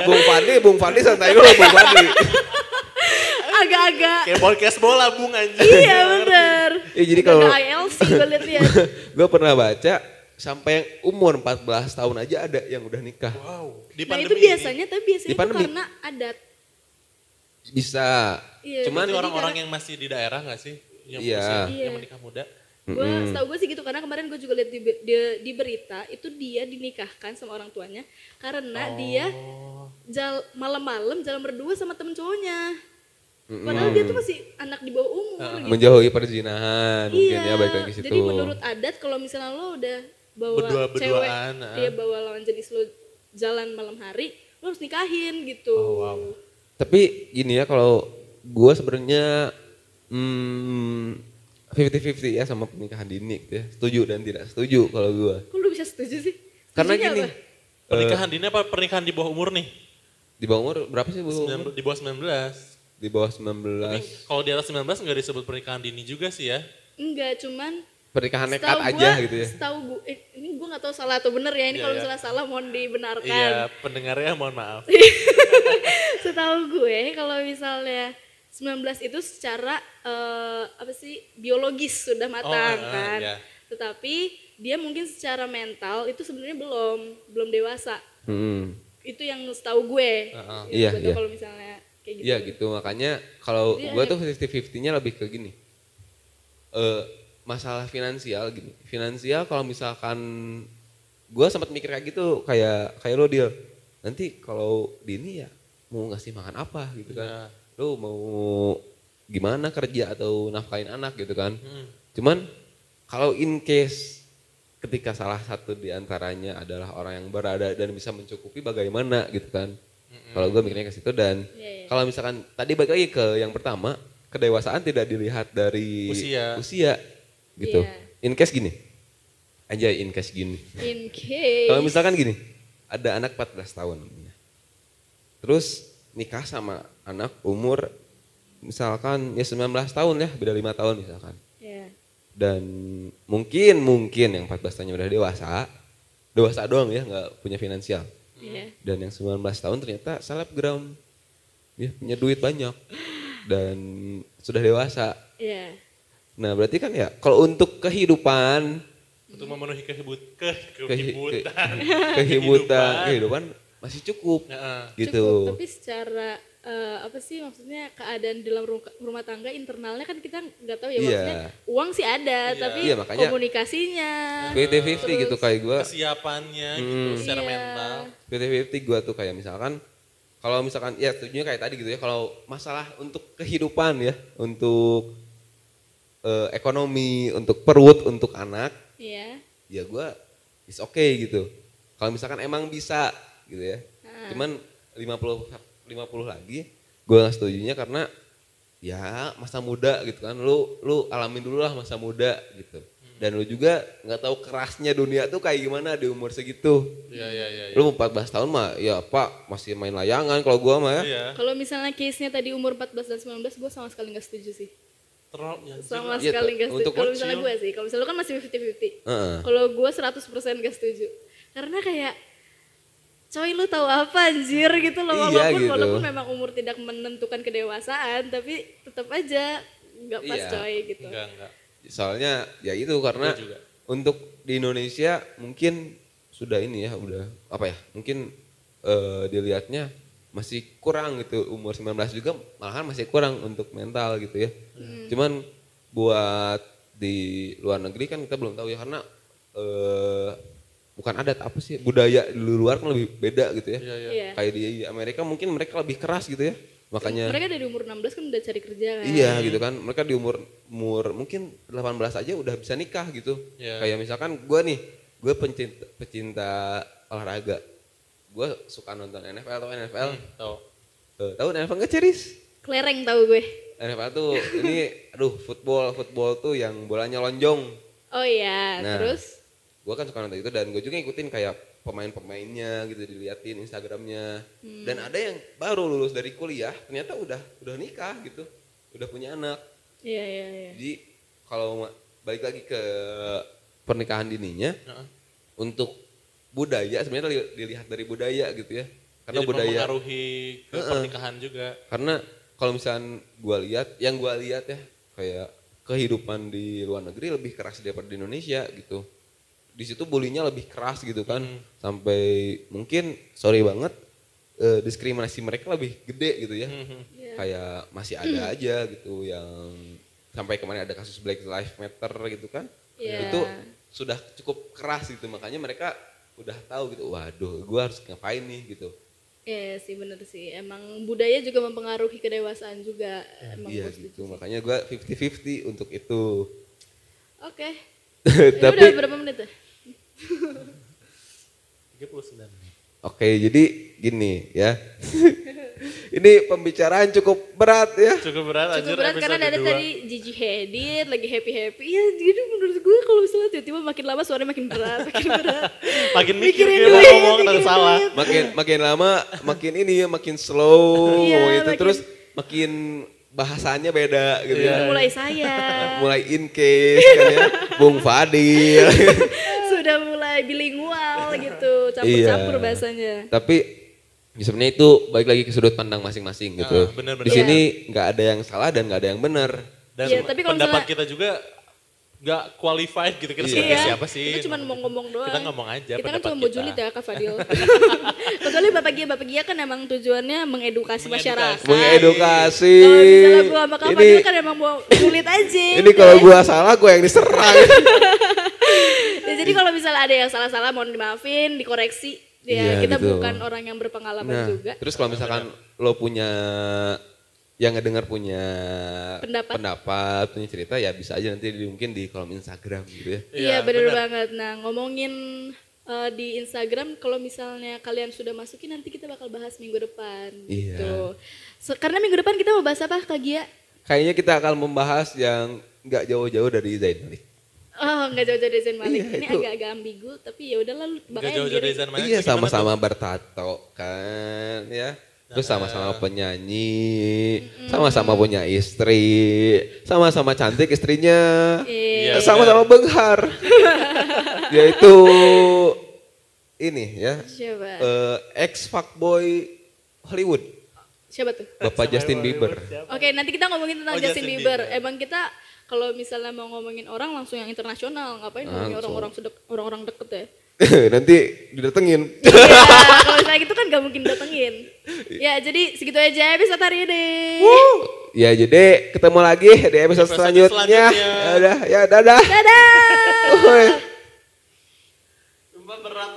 Bung Fadli, Bung Fadli santai dulu Bung Fadli. Agak-agak. Kayak podcast bola bung anjing. iya bener. Iya, jadi kalau- ILC gue pernah baca sampai yang umur 14 tahun aja ada yang udah nikah. Wow. Di Nah pandemi itu biasanya, tapi biasanya Di pandemi. karena adat. Bisa. Iya, Cuman orang-orang karena- yang masih di daerah gak sih? Yang Iya. usia, Iya. yang menikah muda. Gue setahu gue sih gitu karena kemarin gue juga lihat di, di, di berita itu dia dinikahkan sama orang tuanya karena dia Oh. jal, malam-malam jalan berdua sama temen cowoknya. Padahal dia tuh masih anak di bawah umur gitu. menjauhi perzinahan mungkin Iya. ya baik lagi situ. Jadi menurut adat kalau misalnya lo udah bawa Berdua- cewek, dia bawa lawan jenis lo jalan malam hari, lo harus nikahin gitu. Oh, wow. Tapi gini ya kalau gue sebenarnya hmm, 50-50 ya sama pernikahan dini gitu ya. Setuju dan tidak setuju kalau gue. Kok lo bisa setuju sih? Karena Setujunya gini, apa? Pernikahan dini apa pernikahan di bawah umur nih? di bawah umur berapa sih bu? Sembilan- Di bawah 19. Di bawah Tapi 19. kalau di atas 19 nggak disebut pernikahan dini juga sih ya. Enggak, cuman Pernikahan nekat aja gua- gitu ya. Setahu gue, eh, ini gue nggak tahu salah atau bener ya. Ini Iya, kalau iya. misalnya salah mohon dibenarkan. Iya, pendengarnya mohon maaf. Setahu gue kalau misalnya 19 itu secara eh, apa sih biologis sudah matang ah, kan. iya. Tetapi dia mungkin secara mental itu sebenarnya belum belum dewasa. Hmm. Itu yang setahu gue. Heeh. Gitu, Iya, gua tahu iya. Kalau misalnya kayak gitu. Iya gitu makanya kalau gue tuh 50-50-nya lebih ke gini. Eh masalah finansial gini. Finansial kalau misalkan gue sempat mikir kayak gitu kayak kayak lo dia nanti kalau dini ya mau ngasih makan apa gitu kan. Lo mau gimana kerja atau nafkain anak gitu kan. Hmm. Cuman kalau in case ketika salah satu di antaranya adalah orang yang berada dan bisa mencukupi bagaimana gitu kan. Kalau gue mikirnya ke situ dan Iya, iya. kalau misalkan tadi balik lagi ke yang pertama, kedewasaan tidak dilihat dari Usia. usia gitu. Iya. In case gini. Anjay in case gini. In case. Kalau misalkan gini, ada anak 14 tahun. Terus nikah sama anak umur misalkan ya 19 tahun ya, beda 5 tahun misalkan. Iya. Dan mungkin mungkin yang 14 tahunnya udah dewasa, dewasa doang ya, nggak punya finansial. Iya. Dan yang 19 tahun ternyata selebgram, ya punya duit banyak dan sudah dewasa. Iya. Nah berarti kan ya kalau untuk kehidupan, Untuk memenuhi kehibut ke kehi- kehibutan. ke- kehibutan, kehidupan masih cukup Heeh. gitu. Cukup, tapi secara eh, apa sih maksudnya keadaan di dalam ru- rumah tangga internalnya kan kita nggak tahu ya maksudnya uang sih ada Iya. tapi Iya, makanya- komunikasinya 50-50 gitu kayak gue, Kesiapannya gitu secara Iya. mental. 50-50 gue tuh kayak misalkan kalau misalkan ya setuju kayak tadi gitu ya kalau masalah untuk kehidupan ya untuk eh, ekonomi untuk perut untuk anak Iya. ya gue is okay gitu kalau misalkan emang bisa gitu ya Ah. cuman 50 50 lagi gue nggak setujunya karena ya masa muda gitu kan lu lu alamin dulu lah masa muda gitu dan lu juga nggak tahu kerasnya dunia tuh kayak gimana di umur segitu Iya iya iya. iya. lu 14 tahun mah ya pak masih main layangan kalau gua mah ya Iya. Kalau misalnya case-nya tadi umur 14 dan 19 gue sama sekali nggak setuju sih. Terlalu ya, Sama Iya, sekali nggak setuju. Kalau misalnya gue sih, kalau misalnya lu kan masih 50-50. Heeh. Kalau gue 100% gak setuju. Karena kayak coy lu tahu apa anjir gitu loh Iya, walaupun gitu. walaupun memang umur tidak menentukan kedewasaan tapi tetap aja nggak pas Iya. coy gitu. Enggak enggak. soalnya ya itu karena juga. untuk di Indonesia mungkin sudah ini ya udah apa ya mungkin eh, dilihatnya masih kurang gitu umur 19 juga malahan masih kurang untuk mental gitu ya cuman buat di luar negeri kan kita belum tahu ya karena eh, bukan adat apa sih budaya di luar kan lebih beda gitu ya Iya iya. Iya. kayak di Amerika mungkin mereka lebih keras gitu ya makanya Mereka dari umur 16 kan udah cari kerja kan. Iya gitu kan. Mereka di umur umur mungkin 18 aja udah bisa nikah gitu. Iya. Kayak misalkan gue nih, gue pencinta pecinta olahraga. Gue suka nonton NFL atau NFL. Hmm, tahu. Eh, tahu NFL nggak Ceris? Kelereng tahu gue. NFL tuh ini aduh football football tuh yang bolanya lonjong. Oh iya, Nah. terus gue kan suka nonton itu dan gue juga ngikutin kayak pemain-pemainnya gitu diliatin Instagramnya dan ada yang baru lulus dari kuliah ternyata udah udah nikah gitu udah punya anak Iya iya iya. jadi kalau balik lagi ke pernikahan dininya Heeh. untuk budaya sebenarnya li- dilihat dari budaya gitu ya karena Jadi budaya mempengaruhi ke Heeh. pernikahan juga. karena kalau misalnya gua lihat yang gua lihat ya kayak kehidupan di luar negeri lebih keras daripada di Indonesia gitu di situ bulinya lebih keras gitu kan sampai mungkin sorry banget eh, diskriminasi mereka lebih gede gitu ya Mhm. Iya. kayak masih ada aja gitu yang sampai kemarin ada kasus Black Lives Matter gitu kan Iya. itu sudah cukup keras gitu makanya mereka udah tahu gitu waduh gua harus ngapain nih gitu Iya sih bener sih. Emang budaya juga mempengaruhi kedewasaan juga. Emang iya gitu sih. makanya gua 50-50 untuk itu Oke. Ini tapi udah berapa menit ya? 39 menit. oke jadi gini ya ini pembicaraan cukup berat ya Cukup berat Cukup berat karena dari tadi Gigi Hadid lagi happy happy. Ya jadi menurut gue kalau misalnya tiba-tiba makin lama suaranya makin berat, makin berat. Makin mikir duit, ngomong dan mikirin salah. duit. makin makin lama makin ini ya makin slow Iya, ngomong itu makin- terus makin bahasanya beda gitu Iya. ya Mulai saya mulai in case kan ya Bung Fadil sudah mulai bilingual gitu, campur-campur Iya. bahasanya. tapi sebenarnya itu balik lagi ke sudut pandang masing-masing gitu Ah, bener, di bener. sini nggak ada yang salah dan nggak ada yang benar Dan Iya, tapi kalau pendapat misalnya- kita juga nggak qualified gitu kita Iya. sebagai siapa sih? Kita cuma mau ngomong doang. Kita ngomong aja Kita kan cuma mau julid ya Kak Fadil. Kecuali Bapak Gia, Bapak Gia kan emang tujuannya mengedukasi, Mengedukasi. masyarakat. mengedukasi Kalau misalnya gua sama Kak ini Fadil kan emang mau julid aja. ini kalau gua salah gua yang diserang Ya, jadi kalau misalnya ada yang salah-salah mohon dimaafin, dikoreksi. Ya Iya, kita gitu. bukan orang yang berpengalaman nah juga. terus kalau misalkan lo punya yang ngedengar punya Pendapat. pendapat, punya cerita ya bisa aja nanti di, mungkin di kolom Instagram gitu ya Iya Iya, bener benar. banget. Nah ngomongin eh, di Instagram kalau misalnya kalian sudah masukin nanti kita bakal bahas minggu depan. Iya. Gitu. So, karena minggu depan kita mau bahas apa Kak Gia? kayaknya kita akan membahas yang nggak jauh-jauh dari Zain Malik Oh nggak jauh-jauh dari Zain Malik. Iya, Ini itu. agak-agak ambigu tapi ya udahlah lu makanya jauh-jauh dari Zain Malik iya sama-sama bertato kan ya terus sama-sama penyanyi sama-sama punya istri sama-sama cantik istrinya Iya. sama-sama benghar yaitu ini ya Siapa? eh, ex fuckboy Hollywood Siapa tuh? Bapak Justin Bieber Oke, nanti kita ngomongin tentang Oh, Justin, Justin Bieber. Bieber. Emang kita kalau misalnya mau ngomongin orang langsung yang internasional, ngapain ngomongin orang-orang sedek, orang-orang deket ya? nanti didatengin ya, kalau misalnya gitu kan gak mungkin datengin. Ya, jadi segitu aja episode hari ini. ya jadi ketemu lagi di episode, Episode selanjutnya, selanjutnya. ya udah ya dadah Dadah! Sumpah berat